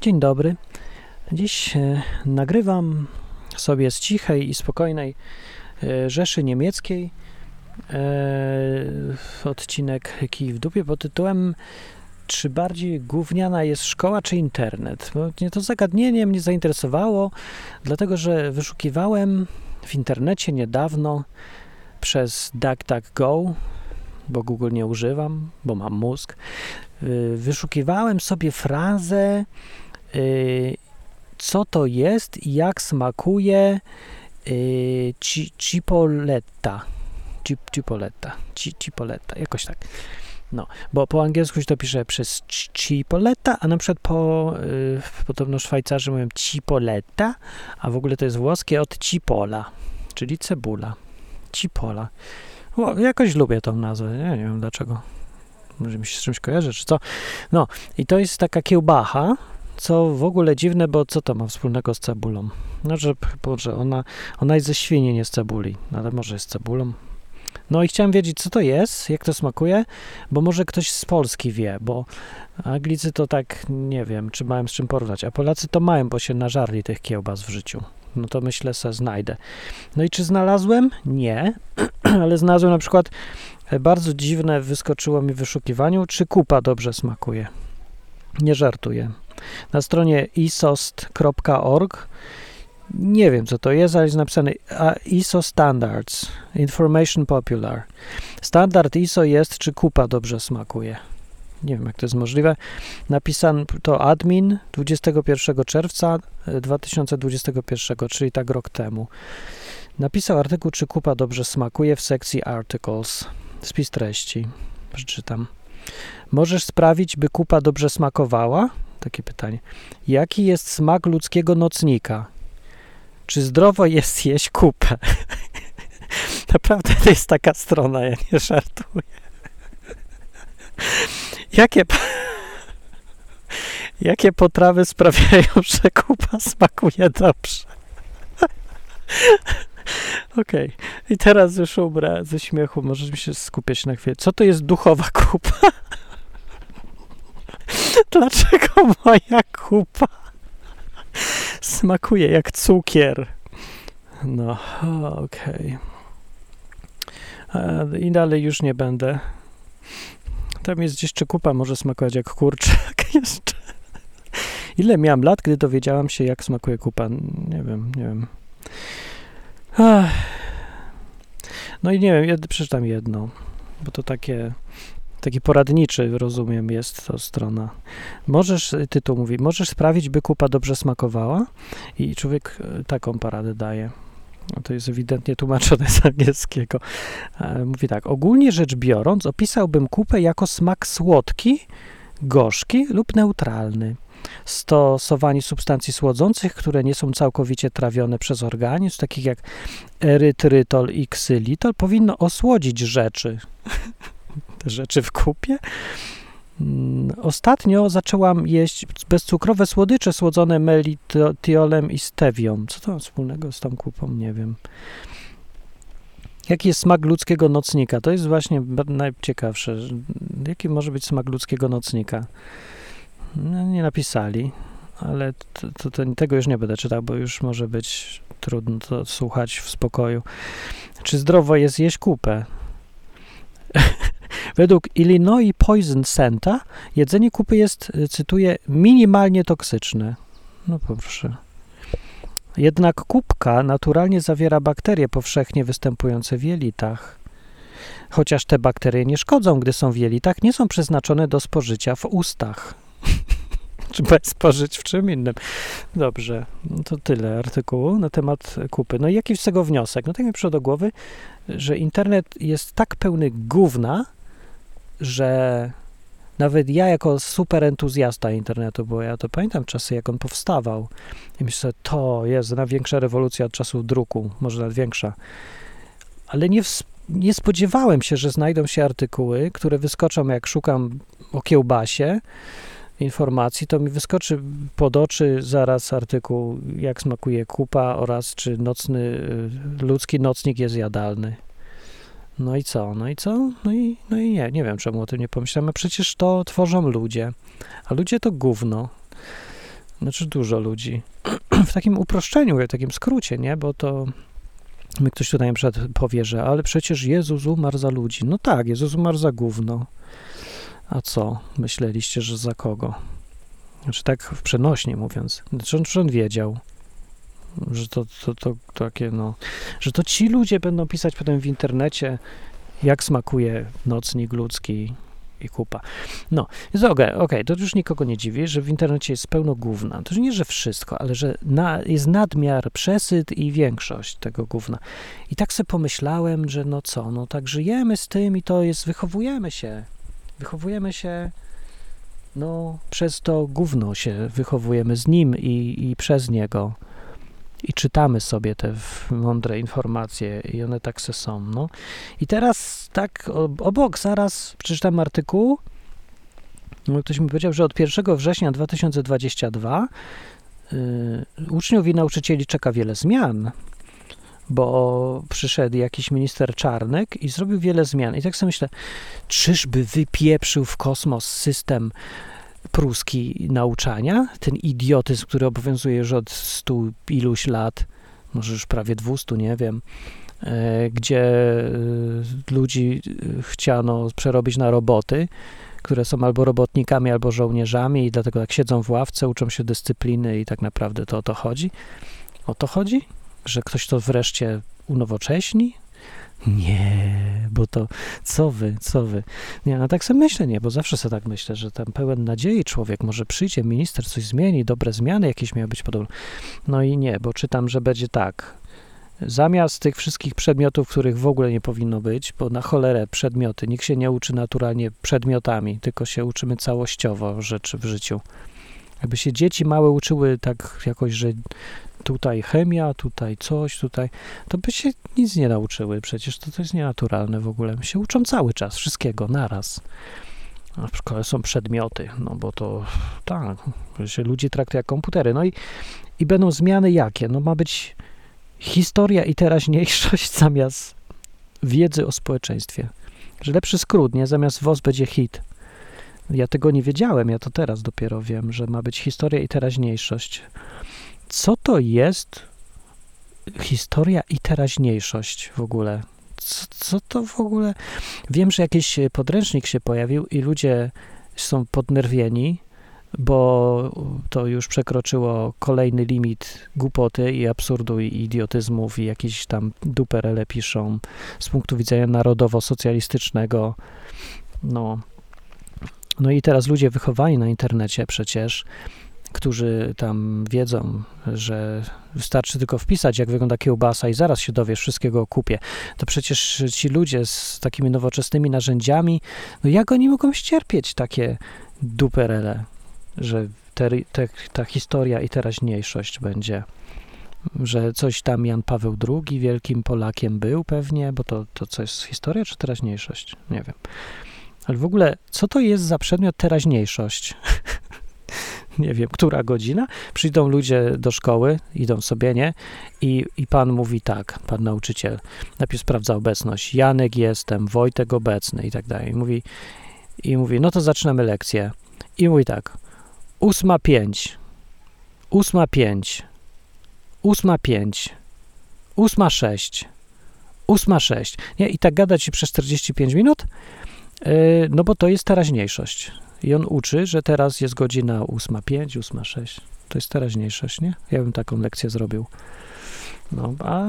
Dzień dobry. Dziś e, nagrywam sobie z cichej i spokojnej e, Rzeszy Niemieckiej e, odcinek Kij w dupie pod tytułem czy bardziej gówniana jest szkoła czy internet? Bo mnie to zagadnienie mnie zainteresowało, dlatego że wyszukiwałem w internecie niedawno przez DuckDuckGo, bo Google nie używam, bo mam mózg, wyszukiwałem sobie frazę, co to jest i jak smakuje y, ci, cipoletta. Cip, cipoletta. Ci, cipoletta, jakoś tak. No, bo po angielsku się to pisze przez cipoletta, a na przykład po, y, podobno Szwajcarzy mówią cipoletta, a w ogóle to jest włoskie od cipola, czyli cebula. Cipola. O, jakoś lubię tą nazwę, nie wiem dlaczego. Może mi się z czymś kojarzy, czy co. No, i to jest taka kiełbacha, co w ogóle dziwne, bo co to ma wspólnego z cebulą? No, że, że ona, ona jest ze świni, nie z cebuli, ale może jest cebulą. No i chciałem wiedzieć, co to jest, jak to smakuje, bo może ktoś z Polski wie, bo Anglicy to tak nie wiem, czy mają z czym porównać, a Polacy to mają, bo się nażarli tych kiełbas w życiu. No to myślę, że znajdę. No i czy znalazłem? Nie, ale znalazłem na przykład e, bardzo dziwne, wyskoczyło mi w wyszukiwaniu, czy kupa dobrze smakuje. Nie żartuję. Na stronie isost.org nie wiem, co to jest, ale jest napisane ISO Standards, Information Popular. Standard ISO jest, czy kupa dobrze smakuje. Nie wiem, jak to jest możliwe. Napisano to admin 21 czerwca 2021, e, czyli tak rok temu. Napisał artykuł, czy kupa dobrze smakuje w sekcji Articles. Spis treści. Przeczytam. Możesz sprawić, by kupa dobrze smakowała? Takie pytanie. Jaki jest smak ludzkiego nocnika? Czy zdrowo jest jeść kupę? Naprawdę to jest taka strona, ja nie żartuję. Jakie, jakie potrawy sprawiają, że kupa smakuje dobrze? Okej. Okay. I teraz już umrę ze śmiechu. Możesz mi się skupiać na chwilę. Co to jest duchowa kupa? Dlaczego moja kupa smakuje jak cukier? No, okej. Okay. I dalej już nie będę. Tam jest jeszcze kupa, może smakować jak kurczak jeszcze. Ile miałem lat, gdy dowiedziałam się, jak smakuje kupa? Nie wiem, nie wiem. Ach. No i nie wiem, przeczytam jedno, bo to takie, taki poradniczy, rozumiem, jest to strona. Możesz, tytuł mówi, możesz sprawić, by kupa dobrze smakowała? I człowiek e, taką paradę daje. No to jest ewidentnie tłumaczone z angielskiego. E, mówi tak, ogólnie rzecz biorąc, opisałbym kupę jako smak słodki, gorzki lub neutralny. Stosowanie substancji słodzących, które nie są całkowicie trawione przez organizm, takich jak erytrytol i ksylitol, powinno osłodzić rzeczy. Te rzeczy w kupie. Mm, ostatnio zaczęłam jeść bezcukrowe słodycze słodzone melitiolem i stewią. Co to ma wspólnego z tą kupą? Nie wiem. Jaki jest smak ludzkiego nocnika? To jest właśnie najciekawsze. Jaki może być smak ludzkiego nocnika? No, nie napisali, ale to, to, to, tego już nie będę czytał, bo już może być trudno to słuchać w spokoju. Czy zdrowo jest jeść kupę? Według Illinois Poison Center jedzenie kupy jest, y, cytuję, minimalnie toksyczne. No proszę. Jednak kubka naturalnie zawiera bakterie powszechnie występujące w jelitach. Chociaż te bakterie nie szkodzą, gdy są w jelitach, nie są przeznaczone do spożycia w ustach. Bez spożyć w czym innym. Dobrze, no to tyle artykułu na temat kupy. No i jaki z tego wniosek? No tak mi przyszło do głowy, że internet jest tak pełny gówna, że nawet ja jako super entuzjasta internetu, bo ja to pamiętam czasy, jak on powstawał i myślę, to jest największa rewolucja od czasu druku, może nawet większa. Ale nie, nie spodziewałem się, że znajdą się artykuły, które wyskoczą, jak szukam o kiełbasie informacji, to mi wyskoczy pod oczy zaraz artykuł, jak smakuje kupa oraz czy nocny, y, ludzki nocnik jest jadalny. No i co? No i co? No i, no i nie, nie wiem czemu o tym nie pomyślałem. Przecież to tworzą ludzie, a ludzie to gówno. znaczy dużo ludzi. w takim uproszczeniu, w takim skrócie, nie? Bo to my ktoś tutaj przykład powie, że ale przecież Jezus umarł za ludzi. No tak, Jezus umarł za gówno. A co? Myśleliście, że za kogo? Znaczy tak w przenośnie mówiąc. Znaczy on, on wiedział, że to, to, to, takie, no, że to ci ludzie będą pisać potem w internecie, jak smakuje nocnik ludzki i kupa. No, jest okej, okay, to już nikogo nie dziwi, że w internecie jest pełno gówna. To nie, że wszystko, ale że na, jest nadmiar, przesyt i większość tego gówna. I tak sobie pomyślałem, że no co, no tak żyjemy z tym i to jest, wychowujemy się. Wychowujemy się, no przez to gówno się wychowujemy z nim i, i przez niego i czytamy sobie te mądre informacje i one tak se są, no. I teraz tak obok zaraz przeczytam artykuł, no, ktoś mi powiedział, że od 1 września 2022 yy, uczniów i nauczycieli czeka wiele zmian, bo przyszedł jakiś minister Czarnek i zrobił wiele zmian. I tak sobie myślę, czyżby wypieprzył w kosmos system pruski nauczania, ten idiotyzm, który obowiązuje już od stu iluś lat, może już prawie dwustu, nie wiem, e, gdzie e, ludzi e, chciano przerobić na roboty, które są albo robotnikami, albo żołnierzami i dlatego tak siedzą w ławce, uczą się dyscypliny i tak naprawdę to o to chodzi. O to chodzi? Że ktoś to wreszcie unowocześni? Nie, bo to co wy, co wy. Nie, no tak sobie myślę, nie, bo zawsze sobie tak myślę, że tam pełen nadziei człowiek, może przyjdzie minister, coś zmieni, dobre zmiany jakieś miały być podobne. No i nie, bo czytam, że będzie tak. Zamiast tych wszystkich przedmiotów, których w ogóle nie powinno być, bo na cholerę przedmioty, nikt się nie uczy naturalnie przedmiotami, tylko się uczymy całościowo rzeczy w życiu. Jakby się dzieci małe uczyły tak jakoś, że tutaj chemia, tutaj coś, tutaj, to by się nic nie nauczyły. Przecież to, to jest nienaturalne w ogóle. My się uczą cały czas, wszystkiego, naraz. A w szkole są przedmioty, no bo to tak, się ludzi traktuje jak komputery. No i, i będą zmiany jakie? No ma być historia i teraźniejszość zamiast wiedzy o społeczeństwie. Że lepszy skrót, nie? Zamiast WOS będzie hit. Ja tego nie wiedziałem, ja to teraz dopiero wiem, że ma być historia i teraźniejszość co to jest historia i teraźniejszość w ogóle? Co, co to w ogóle? Wiem, że jakiś podręcznik się pojawił i ludzie są podnerwieni, bo to już przekroczyło kolejny limit głupoty i absurdu i idiotyzmów i jakieś tam duperele piszą z punktu widzenia narodowo-socjalistycznego. No. no i teraz ludzie wychowani na internecie przecież którzy tam wiedzą, że wystarczy tylko wpisać, jak wygląda kiełbasa i zaraz się dowiesz, wszystkiego kupię. To przecież ci ludzie z takimi nowoczesnymi narzędziami, no jak oni mogą ścierpieć takie duperele, że te, te, ta historia i teraźniejszość będzie, że coś tam Jan Paweł II wielkim Polakiem był pewnie, bo to, to co jest historia czy teraźniejszość? Nie wiem. Ale w ogóle, co to jest za przedmiot teraźniejszość? nie wiem, która godzina, przyjdą ludzie do szkoły, idą sobie, nie? I, I pan mówi tak, pan nauczyciel, najpierw sprawdza obecność, Janek jestem, Wojtek obecny i tak dalej. I mówi, i mówi, no to zaczynamy lekcję. I mówi tak, ósma pięć, ósma pięć, ósma pięć, ósma sześć, ósma sześć. Nie? I tak gada ci przez 45 minut, yy, no bo to jest teraźniejszość. I on uczy, że teraz jest godzina 8.05, 8.06. To jest teraźniejszość, nie? Ja bym taką lekcję zrobił. No, a,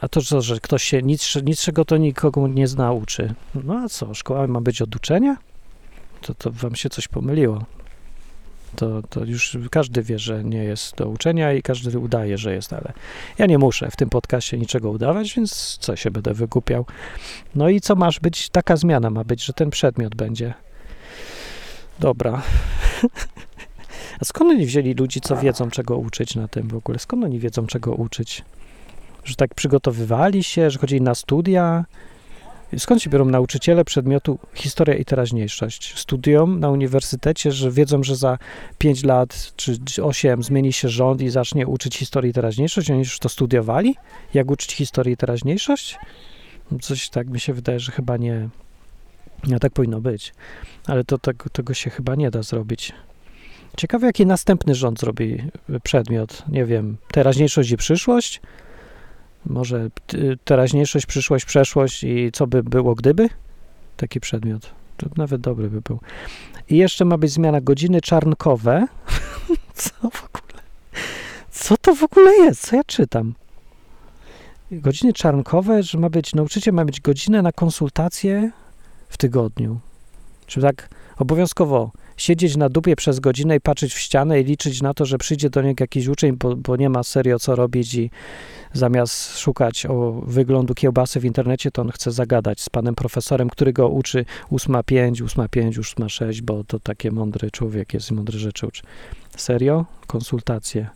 a to, co, że ktoś się nic, niczego to nikogo nie zna, uczy. No a co, szkoła ma być od uczenia? To, to wam się coś pomyliło. To, to już każdy wie, że nie jest do uczenia i każdy udaje, że jest, ale ja nie muszę w tym podcaście niczego udawać, więc co się będę wygupiał. No i co masz być? Taka zmiana ma być, że ten przedmiot będzie Dobra. A skąd oni wzięli ludzi, co wiedzą, czego uczyć na tym w ogóle? Skąd oni wiedzą, czego uczyć? Że tak przygotowywali się, że chodzili na studia? Skąd się biorą nauczyciele przedmiotu historia i teraźniejszość? Studium na uniwersytecie, że wiedzą, że za 5 lat czy 8 zmieni się rząd i zacznie uczyć historii i teraźniejszość? Oni już to studiowali? Jak uczyć historii i teraźniejszość? Coś tak mi się wydaje, że chyba nie, no tak powinno być, ale to tego, tego się chyba nie da zrobić. Ciekawe, jaki następny rząd zrobi przedmiot. Nie wiem, teraźniejszość i przyszłość? Może teraźniejszość, przyszłość, przeszłość i co by było gdyby? Taki przedmiot. To nawet dobry by był. I jeszcze ma być zmiana godziny czarnkowe. Co w ogóle? Co to w ogóle jest? Co ja czytam? Godziny czarnkowe, że ma być, nauczyciel ma być godzinę na konsultację w tygodniu. Czy tak obowiązkowo siedzieć na dupie przez godzinę i patrzeć w ścianę i liczyć na to, że przyjdzie do niego jakiś uczeń, bo, bo nie ma serio co robić i zamiast szukać o wyglądu kiełbasy w internecie, to on chce zagadać z panem profesorem, który go uczy 8.5, 8.5, 8.6, bo to taki mądry człowiek jest i mądre rzeczy uczy. Serio? Konsultacje.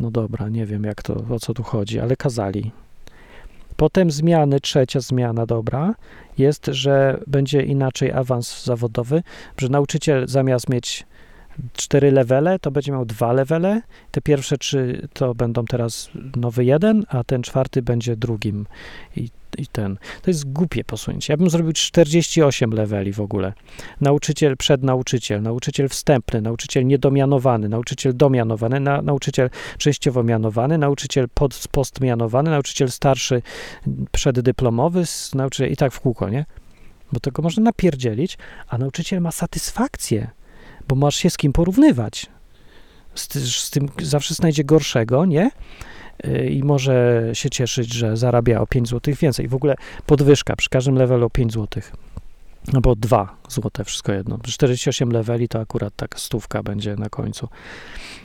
No dobra, nie wiem jak to, o co tu chodzi, ale kazali. Potem zmiany, trzecia zmiana dobra, jest, że będzie inaczej awans zawodowy, że nauczyciel zamiast mieć cztery levele, to będzie miał dwa levele. Te pierwsze trzy to będą teraz nowy jeden, a ten czwarty będzie drugim. I, i ten. To jest głupie posunięcie. Ja bym zrobił 48 leveli w ogóle. Nauczyciel, przednauczyciel, nauczyciel wstępny, nauczyciel niedomianowany, nauczyciel domianowany, na, nauczyciel częściowo mianowany, nauczyciel pod, postmianowany, nauczyciel starszy, przeddyplomowy, nauczyciel i tak w kółko, nie? Bo tego można napierdzielić, a nauczyciel ma satysfakcję bo masz się z kim porównywać. Z, z tym zawsze znajdzie gorszego, nie? I może się cieszyć, że zarabia o 5 zł więcej. W ogóle podwyżka przy każdym levelu o 5 zł. Albo 2 zł, wszystko jedno. 48 leveli to akurat tak stówka będzie na końcu.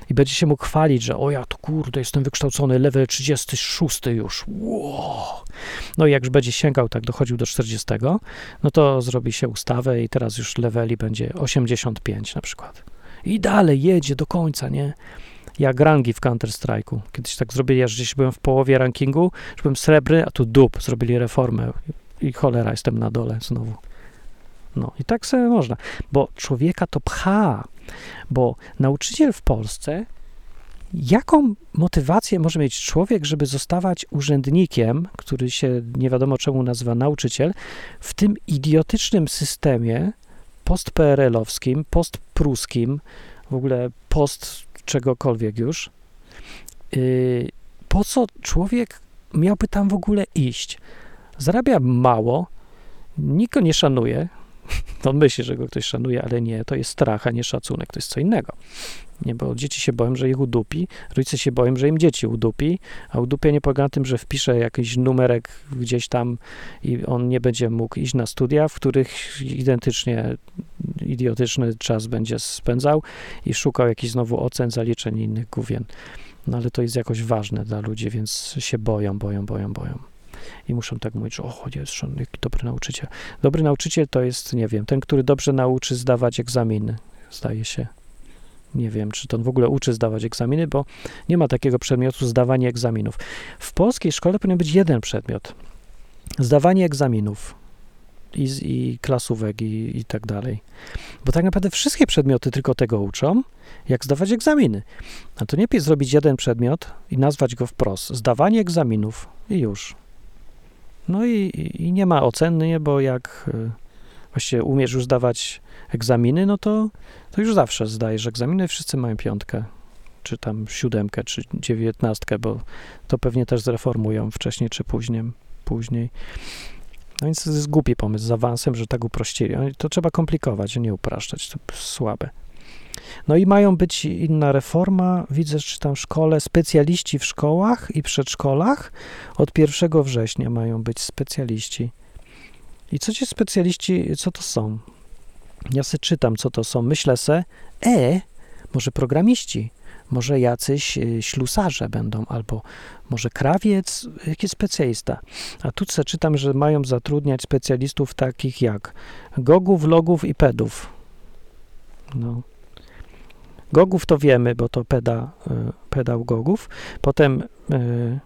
I będzie się mógł chwalić, że o ja tu kurde, jestem wykształcony, level 36 już. Wow. No i jak już będzie sięgał, tak dochodził do 40, no to zrobi się ustawę i teraz już leveli będzie 85 na przykład. I dalej jedzie do końca, nie? Jak rangi w Counter-Strike'u. Kiedyś tak zrobili, ja gdzieś byłem w połowie rankingu, że byłem srebrny, a tu dup, zrobili reformę i cholera, jestem na dole znowu. No i tak sobie można, bo człowieka to pcha, bo nauczyciel w Polsce, jaką motywację może mieć człowiek, żeby zostawać urzędnikiem, który się nie wiadomo czemu nazywa nauczyciel, w tym idiotycznym systemie post-PRL-owskim, post-pruskim, w ogóle post czegokolwiek już. Yy, po co człowiek miałby tam w ogóle iść? Zarabia mało, nikt go nie szanuje, on myśli, że go ktoś szanuje, ale nie, to jest strach, a nie szacunek, to jest co innego. Nie, bo dzieci się boją, że ich udupi, rodzice się boją, że im dzieci udupi, a udupienie polega na tym, że wpisze jakiś numerek gdzieś tam i on nie będzie mógł iść na studia, w których identycznie idiotyczny czas będzie spędzał i szukał jakichś znowu ocen, zaliczeń i innych główien. No ale to jest jakoś ważne dla ludzi, więc się boją, boją, boją, boją i muszą tak mówić, że o, jest jaki dobry nauczyciel. Dobry nauczyciel to jest, nie wiem, ten, który dobrze nauczy zdawać egzaminy, zdaje się. Nie wiem, czy to on w ogóle uczy zdawać egzaminy, bo nie ma takiego przedmiotu zdawanie egzaminów. W polskiej szkole powinien być jeden przedmiot. Zdawanie egzaminów i, i klasówek i, i tak dalej. Bo tak naprawdę wszystkie przedmioty tylko tego uczą, jak zdawać egzaminy. A to nie zrobić jeden przedmiot i nazwać go wprost. Zdawanie egzaminów i już. No i, i nie ma oceny, bo jak y, właściwie umiesz już zdawać egzaminy, no to, to już zawsze zdajesz egzaminy, wszyscy mają piątkę, czy tam siódemkę, czy dziewiętnastkę, bo to pewnie też zreformują wcześniej czy później. później. No więc to jest głupi pomysł z awansem, że tak uprościli. To trzeba komplikować, a nie upraszczać. To słabe. No i mają być inna reforma, widzę, że tam szkole, specjaliści w szkołach i przedszkolach od 1 września mają być specjaliści. I co ci specjaliści, co to są? Ja se czytam, co to są. Myślę se, e, może programiści, może jacyś y, ślusarze będą, albo może krawiec, jakiś specjalista. A tu se czytam, że mają zatrudniać specjalistów takich jak gogów, logów i pedów. No, Gogów to wiemy, bo to peda, e, pedał Gogów. Potem e,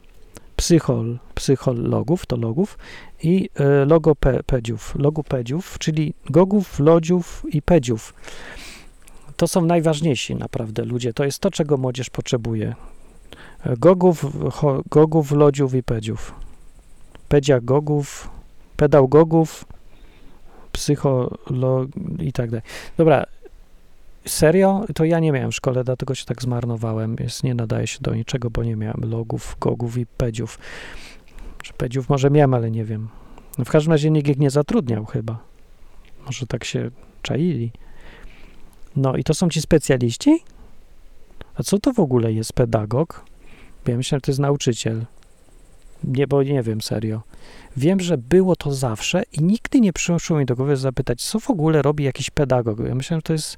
psychol, psychologów, to logów i e, logopediów, logopediów, czyli gogów, lodziów i pedziów. To są najważniejsi naprawdę ludzie. To jest to, czego młodzież potrzebuje. Gogów, ho, gogów, lodziów i pedziów. Pedziagogów, pedagogów, psycholog i tak dalej. Dobra, serio? To ja nie miałem w szkole, dlatego się tak zmarnowałem. Jest, nie nadaje się do niczego, bo nie miałem logów, gogów i pedziów. Czy pedziów może miałem, ale nie wiem. No w każdym razie nikt ich nie zatrudniał chyba. Może tak się czaili. No i to są ci specjaliści? A co to w ogóle jest pedagog? Ja myślę, że to jest nauczyciel. Nie, bo nie wiem serio. Wiem, że było to zawsze i nigdy nie przyszło mi do głowy zapytać, co w ogóle robi jakiś pedagog. Ja myślę, że to jest,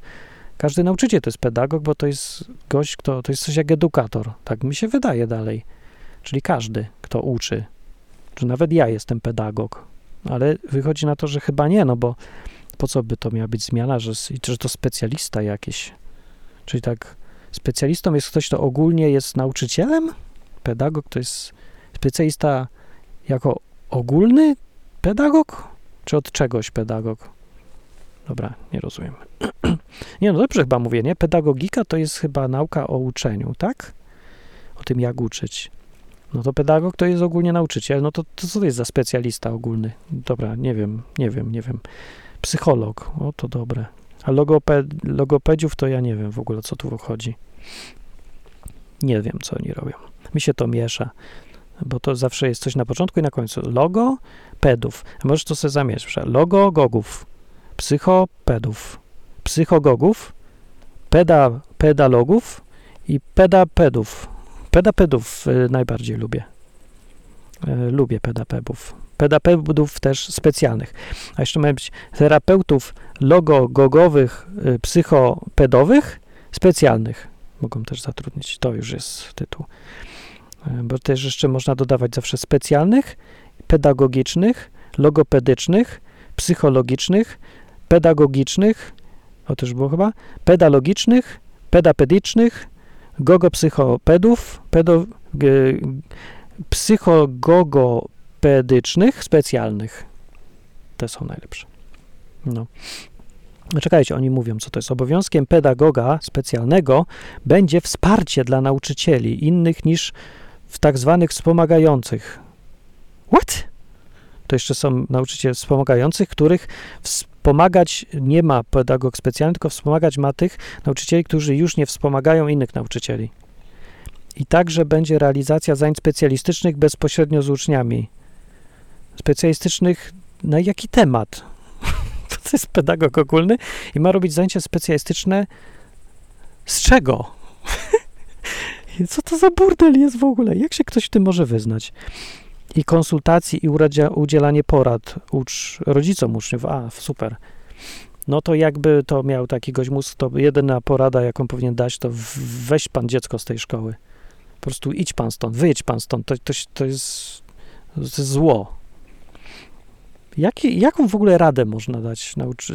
każdy nauczyciel to jest pedagog, bo to jest gość, kto, to jest coś jak edukator. Tak mi się wydaje dalej. Czyli każdy, kto uczy. Czy nawet ja jestem pedagog. Ale wychodzi na to, że chyba nie, no bo po co by to miała być zmiana, że, że to specjalista jakiś. Czyli tak, specjalistą jest ktoś, kto ogólnie jest nauczycielem? Pedagog to jest specjalista jako ogólny pedagog? Czy od czegoś pedagog? Dobra, nie rozumiem. nie, no dobrze chyba mówię, nie? Pedagogika to jest chyba nauka o uczeniu, tak? O tym, jak uczyć. No to pedagog to jest ogólnie nauczyciel, no to, to co to jest za specjalista ogólny? Dobra, nie wiem, nie wiem, nie wiem. Psycholog, o to dobre. A logoped, logopediów to ja nie wiem w ogóle, co tu chodzi. Nie wiem, co oni robią. Mi się to miesza, bo to zawsze jest coś na początku i na końcu. Logo pedów. Możesz to sobie zamieszać. Logo gogów, psychopedów, psychogogów, peda, pedalogów i pedapedów. Pedapedów y, najbardziej lubię. Y, lubię pedapedów. Pedapedów też specjalnych. A jeszcze mają być terapeutów logogogowych, y, psychopedowych, specjalnych. Mogą też zatrudnić. To już jest tytuł. Bo też jeszcze można dodawać zawsze specjalnych, pedagogicznych, logopedycznych, psychologicznych, pedagogicznych, o też było chyba, pedalogicznych, pedapedycznych, gogopsychopedów, pedo, g, psychogogopedycznych, specjalnych. Te są najlepsze. No. Czekajcie, oni mówią, co to jest. Obowiązkiem pedagoga specjalnego będzie wsparcie dla nauczycieli innych niż w tak zwanych wspomagających. What? To jeszcze są nauczyciele wspomagających, których wspomagać nie ma pedagog specjalny, tylko wspomagać ma tych nauczycieli, którzy już nie wspomagają innych nauczycieli. I także będzie realizacja zajęć specjalistycznych bezpośrednio z uczniami. Specjalistycznych na jaki temat? to jest pedagog ogólny i ma robić zajęcia specjalistyczne z czego? Co to za burdel jest w ogóle? Jak się ktoś w tym może wyznać? I konsultacji i udzielanie porad ucz, rodzicom uczniów. A, super. No to jakby to miał takiego mózg, to jedyna porada, jaką powinien dać, to weź pan dziecko z tej szkoły. Po prostu idź pan stąd, wyjedź pan stąd. To, to, to, jest, zło. Jaki, jaką w ogóle radę można dać nauczy,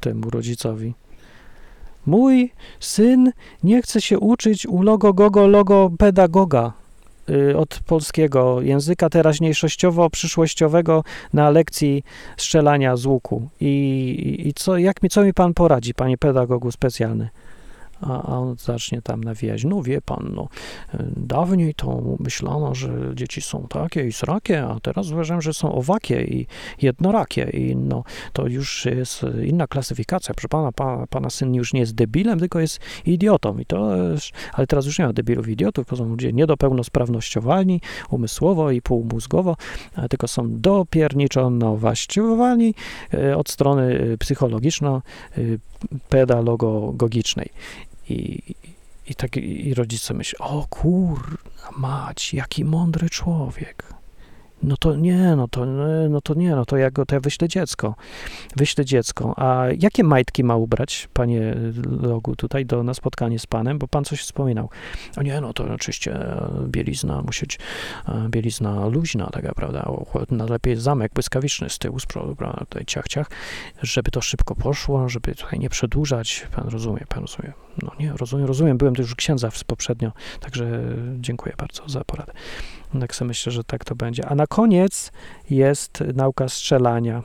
temu rodzicowi? Mój syn nie chce się uczyć u logo gogo logo pedagoga od polskiego języka teraźniejszościowo-przyszłościowego na lekcji strzelania z łuku. I, i co, jak mi, co mi pan poradzi, panie pedagogu specjalny? A, on zacznie tam nawijać, no wie pan, no, dawniej to myślano, że dzieci są takie i srakie, a teraz uważam, że są owakie i jednorakie i no, to już jest inna klasyfikacja. Proszę pana, pana, pana syn już nie jest debilem, tylko jest idiotą i to, ale teraz już nie ma debilów idiotów, to są ludzie niedopełnosprawnościowani umysłowo i półmózgowo, tylko są dopierniczonowaściowani e, od strony e, psychologiczno-pedalogogicznej. I, i, tak, i rodzice myślą, o kur, mać, jaki mądry człowiek. No to nie, no to, no to nie, no to ja go, to ja wyślę dziecko. Wyślę dziecko. A jakie majtki ma ubrać, panie Logu, tutaj do, na spotkanie z panem, bo pan coś wspominał. O nie, no to oczywiście e, bielizna musi być, e, bielizna luźna taka, prawda, najlepiej zamek błyskawiczny z tyłu, z przodu, prawda, tutaj ciach, ciach, żeby to szybko poszło, żeby tutaj nie przedłużać. Pan rozumie, pan rozumie. No nie, rozumiem, rozumiem, byłem tu już księdza poprzednio, także dziękuję bardzo za poradę. Tak sobie myślę, że tak to będzie. A na koniec jest nauka strzelania.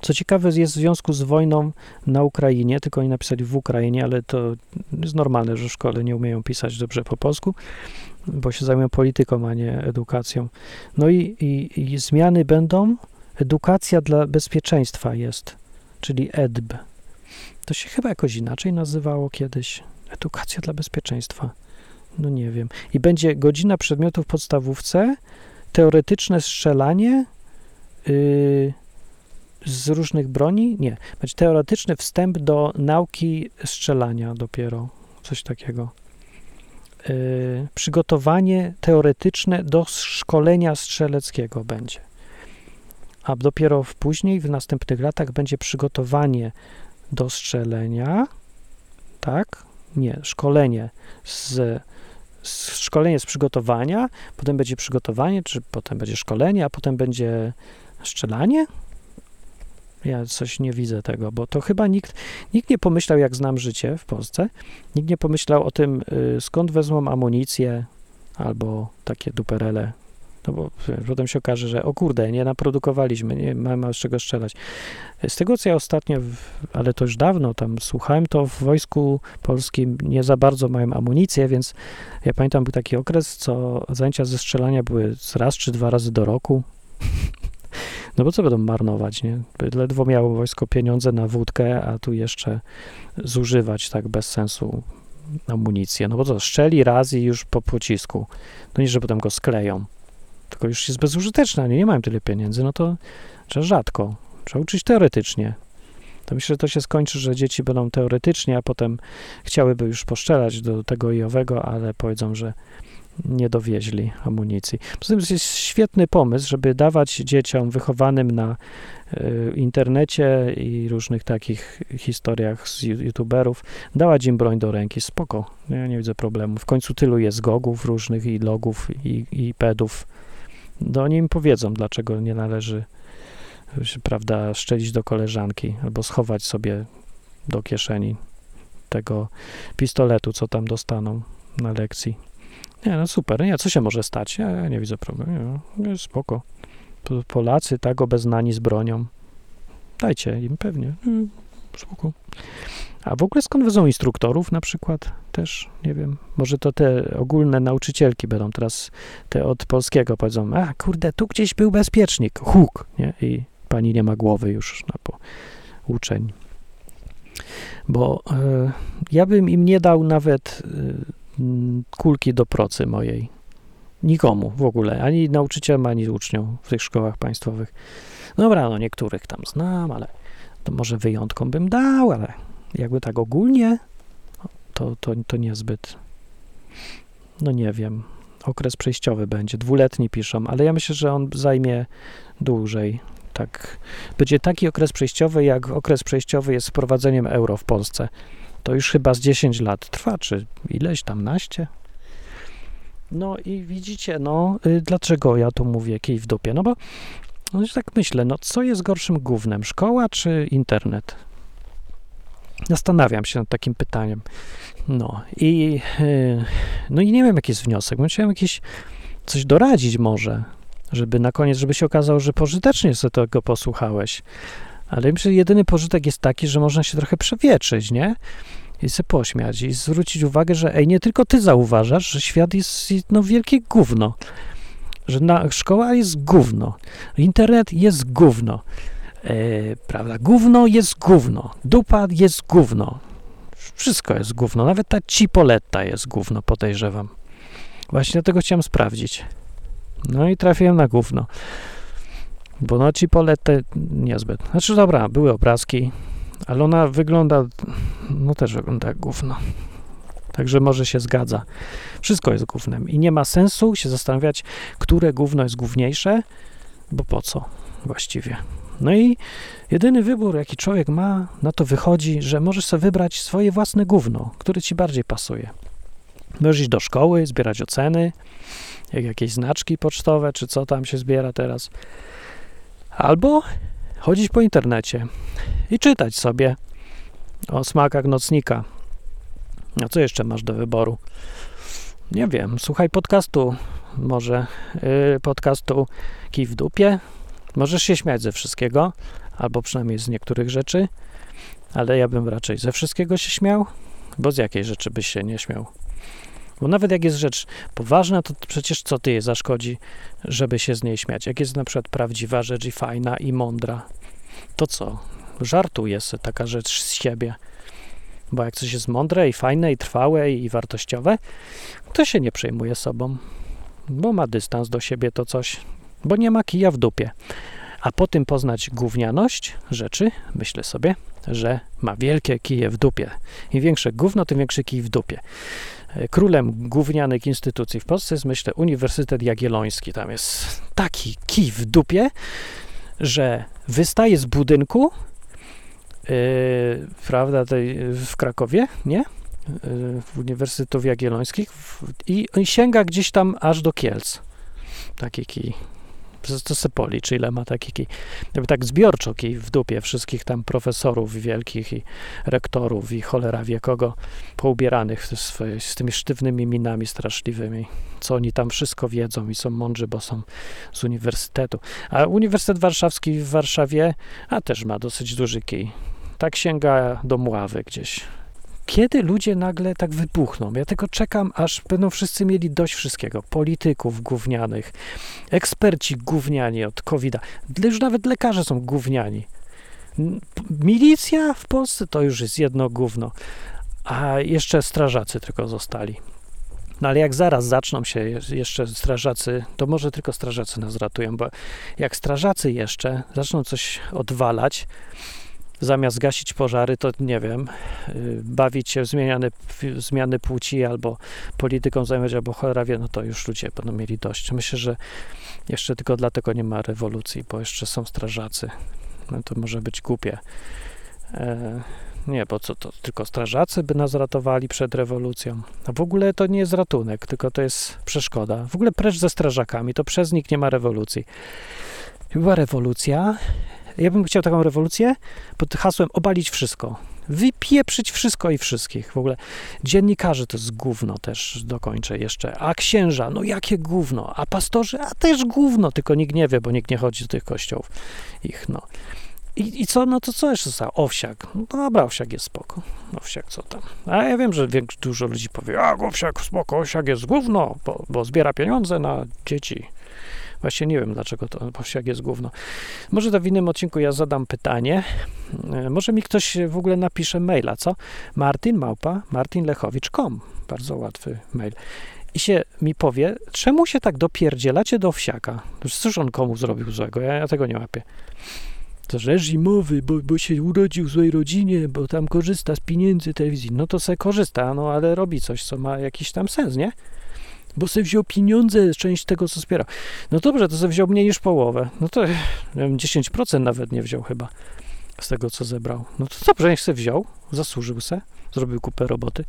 Co ciekawe, jest w związku z wojną na Ukrainie, tylko oni napisali w Ukrainie, ale to jest normalne, że szkole nie umieją pisać dobrze po polsku, bo się zajmują polityką, a nie edukacją. No i, i, i zmiany będą. Edukacja dla bezpieczeństwa jest, czyli EDB. To się chyba jakoś inaczej nazywało kiedyś. Edukacja dla bezpieczeństwa. No nie wiem. I będzie godzina przedmiotów w podstawówce, teoretyczne strzelanie yy, z różnych broni. Nie, będzie teoretyczny wstęp do nauki strzelania dopiero. Coś takiego. Yy, przygotowanie teoretyczne do szkolenia strzeleckiego będzie. A dopiero w później, w następnych latach, będzie przygotowanie do strzelenia, tak? Nie, szkolenie z, szkolenie z przygotowania, potem będzie przygotowanie, czy potem będzie szkolenie, a potem będzie strzelanie? Ja coś nie widzę tego, bo to chyba nikt, nikt nie pomyślał, jak znam życie w Polsce, nikt nie pomyślał o tym, y, skąd wezmą amunicję albo takie duperele, no bo potem się okaże, że o kurde, nie naprodukowaliśmy, nie mamy z czego strzelać. Z tego, co ja ostatnio, ale to już dawno tam słuchałem, to w wojsku polskim nie za bardzo mają amunicję, więc ja pamiętam, był taki okres, co zajęcia ze strzelania były raz czy dwa razy do roku. No bo co będą marnować, nie? Ledwo miało wojsko pieniądze na wódkę, a tu jeszcze zużywać tak bez sensu amunicję. No bo to strzeli raz i już po pocisku. No nie, że potem go skleją. Tylko już jest bezużyteczne, nie, nie mają tyle pieniędzy, no to trzeba rzadko. Trzeba uczyć teoretycznie. To myślę, że to się skończy, że dzieci będą teoretycznie, a potem chciałyby już poszczelać do tego i owego, ale powiedzą, że nie dowieźli amunicji. Poza tym jest świetny pomysł, żeby dawać dzieciom wychowanym na y, internecie i różnych takich historiach z youtuberów, dawać im broń do ręki. Spoko, ja nie widzę problemu. W końcu tylu jest gogów różnych i logów i, i pedów. No oni im powiedzą, dlaczego nie należy prawda, szczelić do koleżanki albo schować sobie do kieszeni tego pistoletu, co tam dostaną na lekcji. Nie, no super, nie, co się może stać? Ja, ja nie widzę problemu, nie, nie, spoko. Polacy tak obeznani z bronią. Dajcie im pewnie, nie, A w ogóle skąd wezmą instruktorów na przykład? Też, nie wiem, może to te ogólne nauczycielki będą teraz, te od polskiego powiedzą, a kurde, tu gdzieś był bezpiecznik, huk, nie? I pani nie ma głowy już na po uczeń. Bo y, ja bym im nie dał nawet y, kulki do procy mojej. Nikomu w ogóle, ani nauczycielom, ani uczniom w tych szkołach państwowych. Dobra, no niektórych tam znam, ale to może wyjątkom bym dał, ale jakby tak ogólnie, to, to, to niezbyt. No nie wiem. Okres przejściowy będzie, dwuletni piszą, ale ja myślę, że on zajmie dłużej. Tak. Będzie taki okres przejściowy, jak okres przejściowy jest z wprowadzeniem euro w Polsce to już chyba z 10 lat trwa, czy ileś tam naście. No i widzicie, no, y, dlaczego ja tu mówię kij w dupie? No bo no, tak myślę, no co jest gorszym głównym, szkoła czy internet? Zastanawiam się nad takim pytaniem. No i, yy, no i nie wiem, jaki jest wniosek. Musiałem jakieś coś doradzić może, żeby na koniec, żeby się okazało, że pożytecznie sobie tego posłuchałeś. Ale myślę, że jedyny pożytek jest taki, że można się trochę przewietrzyć, nie? I sobie pośmiać i zwrócić uwagę, że ej, nie tylko ty zauważasz, że świat jest no wielkie gówno. Że na, szkoła jest gówno, internet jest gówno, e, prawda, gówno jest gówno, dupa jest gówno, wszystko jest gówno, nawet ta cipoletta jest gówno, podejrzewam. Właśnie dlatego chciałem sprawdzić. No i trafiłem na gówno. Bo no Cipollette niezbyt. Znaczy dobra, były obrazki, ale ona wygląda, no też wygląda jak gówno. Także może się zgadza. Wszystko jest gównem i nie ma sensu się zastanawiać, które gówno jest główniejsze, bo po co właściwie. No i jedyny wybór, jaki człowiek ma, na to wychodzi, że możesz sobie wybrać swoje własne gówno, które ci bardziej pasuje. Możesz iść do szkoły, zbierać oceny, jak jakieś znaczki pocztowe, czy co tam się zbiera teraz. Albo chodzić po internecie i czytać sobie o smakach nocnika. A co jeszcze masz do wyboru? Nie wiem, słuchaj podcastu, może yy, podcastu Kij w dupie. Możesz się śmiać ze wszystkiego, albo przynajmniej z niektórych rzeczy, ale ja bym raczej ze wszystkiego się śmiał, bo z jakiej rzeczy byś się nie śmiał? Bo nawet jak jest rzecz poważna, to przecież co ty je zaszkodzi, żeby się z niej śmiać? Jak jest na przykład prawdziwa rzecz i fajna i mądra, to co? Żartuje sobie taka rzecz z siebie. Bo jak coś jest mądre i fajne i trwałe i wartościowe, to się nie przejmuje sobą, bo ma dystans do siebie to coś, bo nie ma kija w dupie. A po tym poznać gównianość rzeczy, myślę sobie, że ma wielkie kije w dupie. Im większe gówno, tym większy kij w dupie. Królem gównianych instytucji w Polsce jest, myślę, Uniwersytet Jagielloński. Tam jest taki kij w dupie, że wystaje z budynku, yy, prawda, tej, w Krakowie, nie? Yy, w Uniwersytetów Jagiellońskich i, sięga gdzieś tam aż do Kielc. Taki kij to se policz, ile ma taki kij. Jakby tak zbiorczo kij w dupie wszystkich tam profesorów wielkich i rektorów i cholera wie kogo poubieranych swoje, z tymi sztywnymi minami straszliwymi, co oni tam wszystko wiedzą i są mądrzy, bo są z uniwersytetu. A Uniwersytet Warszawski w Warszawie, a też ma dosyć duży kij. Tak sięga do Mławy gdzieś kiedy ludzie nagle tak wybuchną? Ja tylko czekam, aż będą wszyscy mieli dość wszystkiego. Polityków gównianych, eksperci gówniani od covid -a. Już nawet lekarze są gówniani. Milicja w Polsce to już jest jedno gówno, a jeszcze strażacy tylko zostali. No ale jak zaraz zaczną się jeszcze strażacy, to może tylko strażacy nas ratują, bo jak strażacy jeszcze zaczną coś odwalać, zamiast gasić pożary, to nie wiem, y, bawić się w zmiany, w zmiany płci albo polityką zajmować, albo cholera wie, no to już ludzie będą mieli dość. Myślę, że jeszcze tylko dlatego nie ma rewolucji, bo jeszcze są strażacy. No to może być głupie. E, nie, bo co to, tylko strażacy by nas ratowali przed rewolucją. A w ogóle to nie jest ratunek, tylko to jest przeszkoda. W ogóle precz ze strażakami, to przez nich nie ma rewolucji. Była rewolucja, ja bym chciał taką rewolucję pod hasłem obalić wszystko. Wypieprzyć wszystko i wszystkich. W ogóle dziennikarze to jest gówno też, dokończę jeszcze. A księża, no jakie gówno. A pastorzy, a też gówno, tylko nikt nie wie, bo nikt nie chodzi do tych kościołów ich, no. I, I co, no to co jeszcze zostało? Owsiak. No dobra, owsiak jest spoko. Owsiak co tam? A ja wiem, że dużo ludzi powie, a owsiak spoko, owsiak jest gówno, bo, bo zbiera pieniądze na dzieci. Właśnie nie wiem, dlaczego to owsiak jest gówno. Może to w innym odcinku ja zadam pytanie. E, może mi ktoś w ogóle napisze maila, co? Martin Małpa, martinlechowicz.com. Bardzo łatwy mail. I się mi powie, czemu się tak dopierdzielacie do owsiaka? Cóż on komu zrobił złego? Ja, ja tego nie łapię. To reżimowy, bo, bo się urodził w złej rodzinie, bo tam korzysta z pieniędzy telewizji. No to se korzysta, no ale robi coś, co ma jakiś tam sens, nie? Bo sobie wziął pieniądze, część tego, co zbierał. No dobrze, to sobie wziął mniej niż połowę. No to wiem, 10% nawet nie wziął chyba z tego, co zebrał. No to dobrze, niech sobie wziął, zasłużył se, zrobił kupę roboty.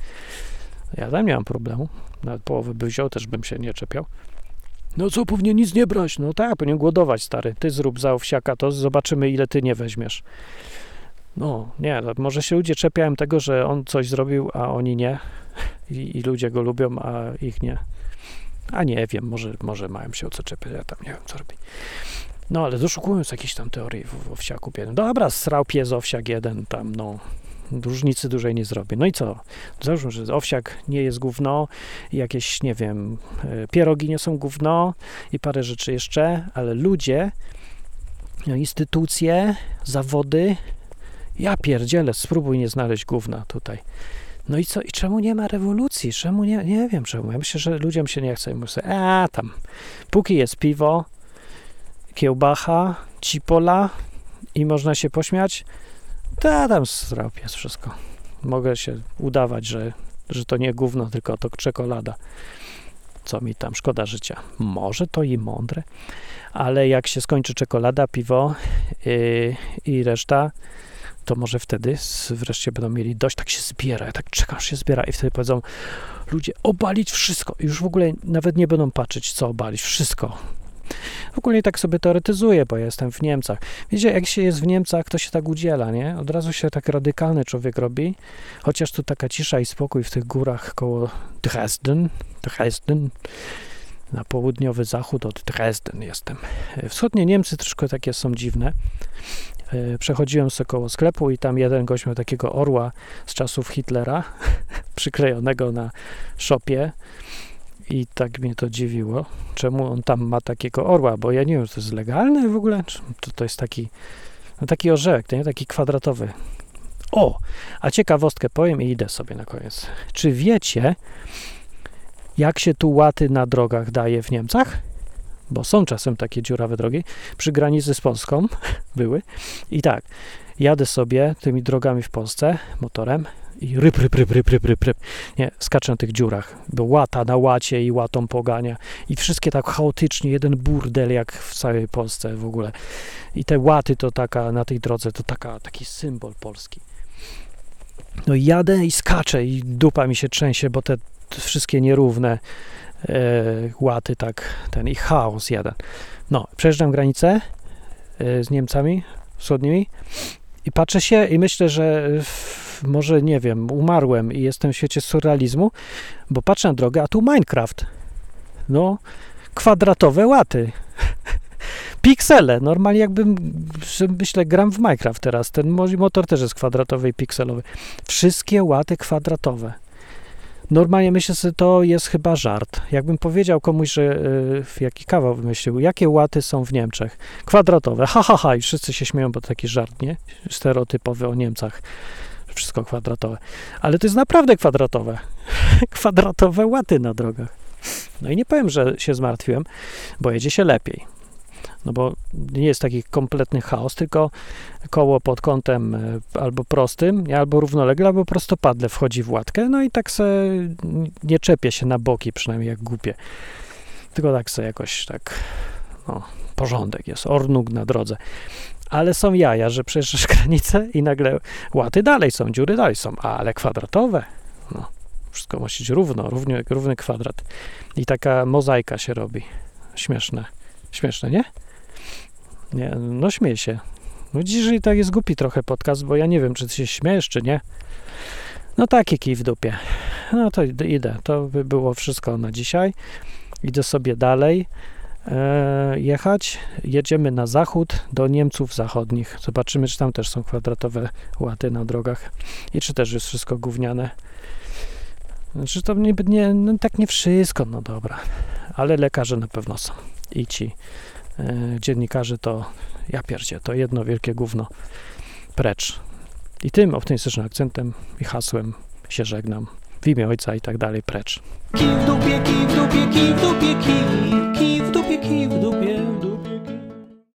Ja tam nie mam problemu. Nawet połowę by wziął, też bym się nie czepiał. No co, powinien nic nie brać? No tak, powinien głodować, stary. Ty zrób za owsiaka, to zobaczymy, ile ty nie weźmiesz. No, nie, może się ludzie czepiają tego, że on coś zrobił, a oni nie. I, I, ludzie go lubią, a ich nie. A nie wiem, może, może mają się o co czepiać, ja tam nie wiem, co robi. No, ale doszukując jakiejś tam teorii w, w owsiaku jeden. Dobra, srał pies owsiak jeden tam, no, różnicy dużej nie zrobię. No i co? Załóżmy, że owsiak nie jest gówno, jakieś, nie wiem, e, pierogi nie są gówno i parę rzeczy jeszcze, ale ludzie, no, instytucje, zawody, ja pierdzielę, spróbuj nie znaleźć gówna tutaj. No i co? I czemu nie ma rewolucji? Czemu nie? Nie wiem czemu. Ja myślę, że ludziom się nie chce. I myślę, a tam, póki jest piwo, kiełbacha, cipola i można się pośmiać, to tam strop jest wszystko. Mogę się udawać, że, że to nie gówno, tylko to czekolada. Co mi tam szkoda życia. Może to i mądre, ale jak się skończy czekolada, piwo yy, i reszta, to może wtedy wreszcie będą mieli dość, tak się zbiera, tak czekam, się zbiera i wtedy powiedzą ludzie, obalić wszystko. I już w ogóle nawet nie będą patrzeć, co obalić, wszystko. W ogóle tak sobie teoretyzuję, bo ja jestem w Niemcach. Wiecie, jak się jest w Niemcach, to się tak udziela, nie? Od razu się tak radykalny człowiek robi, chociaż tu taka cisza i spokój w tych górach koło Dresden, Dresden, na południowy zachód od Dresden jestem. Wschodnie Niemcy troszkę takie są dziwne. E, przechodziłem sobie koło sklepu i tam jeden gość miał takiego orła z czasów Hitlera przyklejonego na szopie i tak mnie to dziwiło, czemu on tam ma takiego orła, bo ja nie wiem, czy to jest legalne w ogóle, to, to jest taki, no taki orzełek, nie taki kwadratowy O, a ciekawostkę powiem i idę sobie na koniec. Czy wiecie, jak się tu łaty na drogach daje w Niemcach? Bo są czasem takie dziurawe drogi. Przy granicy z Polską były. I tak, jadę sobie tymi drogami w Polsce motorem i ryb, ryb, ryb, ryb, ryb. Nie, skaczę na tych dziurach, bo łata na łacie i łatą pogania. I wszystkie tak chaotycznie, jeden burdel jak w całej Polsce w ogóle. I te łaty to taka, na tej drodze to taka, taki symbol polski. No i jadę i skaczę i dupa mi się trzęsie, bo te wszystkie nierówne e, łaty tak, ten i chaos jeden. No, przejeżdżam granicę e, z Niemcami wschodnimi i patrzę się i myślę, że w, może, nie wiem, umarłem i jestem w świecie surrealizmu, bo patrzę na drogę, a tu Minecraft. No, kwadratowe łaty. Piksele, normalnie jakbym, myślę, gram w Minecraft teraz. Ten motor też jest kwadratowy i pikselowy. Wszystkie łaty kwadratowe. Normalnie myślę sobie, to jest chyba żart. Jakbym powiedział komuś, że y, jaki kawał wymyślił, jakie łaty są w Niemczech? Kwadratowe, ha, ha, ha, i wszyscy się śmieją, bo to taki żart, nie? Stereotypowy o Niemcach. Wszystko kwadratowe. Ale to jest naprawdę kwadratowe. kwadratowe łaty na drogach. No i nie powiem, że się zmartwiłem, bo jedzie się lepiej. No bo nie jest taki kompletny chaos, tylko koło pod kątem e, albo prostym, albo równolegle, albo prostopadle wchodzi w łatkę, no i tak se nie czepie się na boki, przynajmniej jak głupie. Tylko tak se jakoś tak, no, porządek jest, ornuk na drodze. Ale są jaja, że przejeżdżasz granicę i nagle łaty dalej są, dziury dalej są, ale kwadratowe, no, wszystko musi być równo, równy, równy kwadrat. I taka mozaika się robi. Śmieszne. Śmieszne, nie? Nie, no śmieję się. No dzisiaj tak jest głupi trochę podcast, bo ja nie wiem, czy ty się śmiejesz, czy nie. No taki kij w dupie. No to idę. To by było wszystko na dzisiaj. Idę sobie dalej e, jechać. Jedziemy na zachód do Niemców zachodnich. Zobaczymy, czy tam też są kwadratowe łaty na drogach i czy też jest wszystko gówniane. Znaczy to nie, nie no tak nie wszystko, no dobra. Ale lekarze na pewno są. I ci e, dziennikarze to, ja pierdzie, to jedno wielkie gówno. Precz. I tym optymistycznym akcentem i hasłem się żegnam. W imię ojca i tak dalej, precz. Kij w dupie, kij w dupie, kij w dupie, kij, kij w dupie, kij w dupie.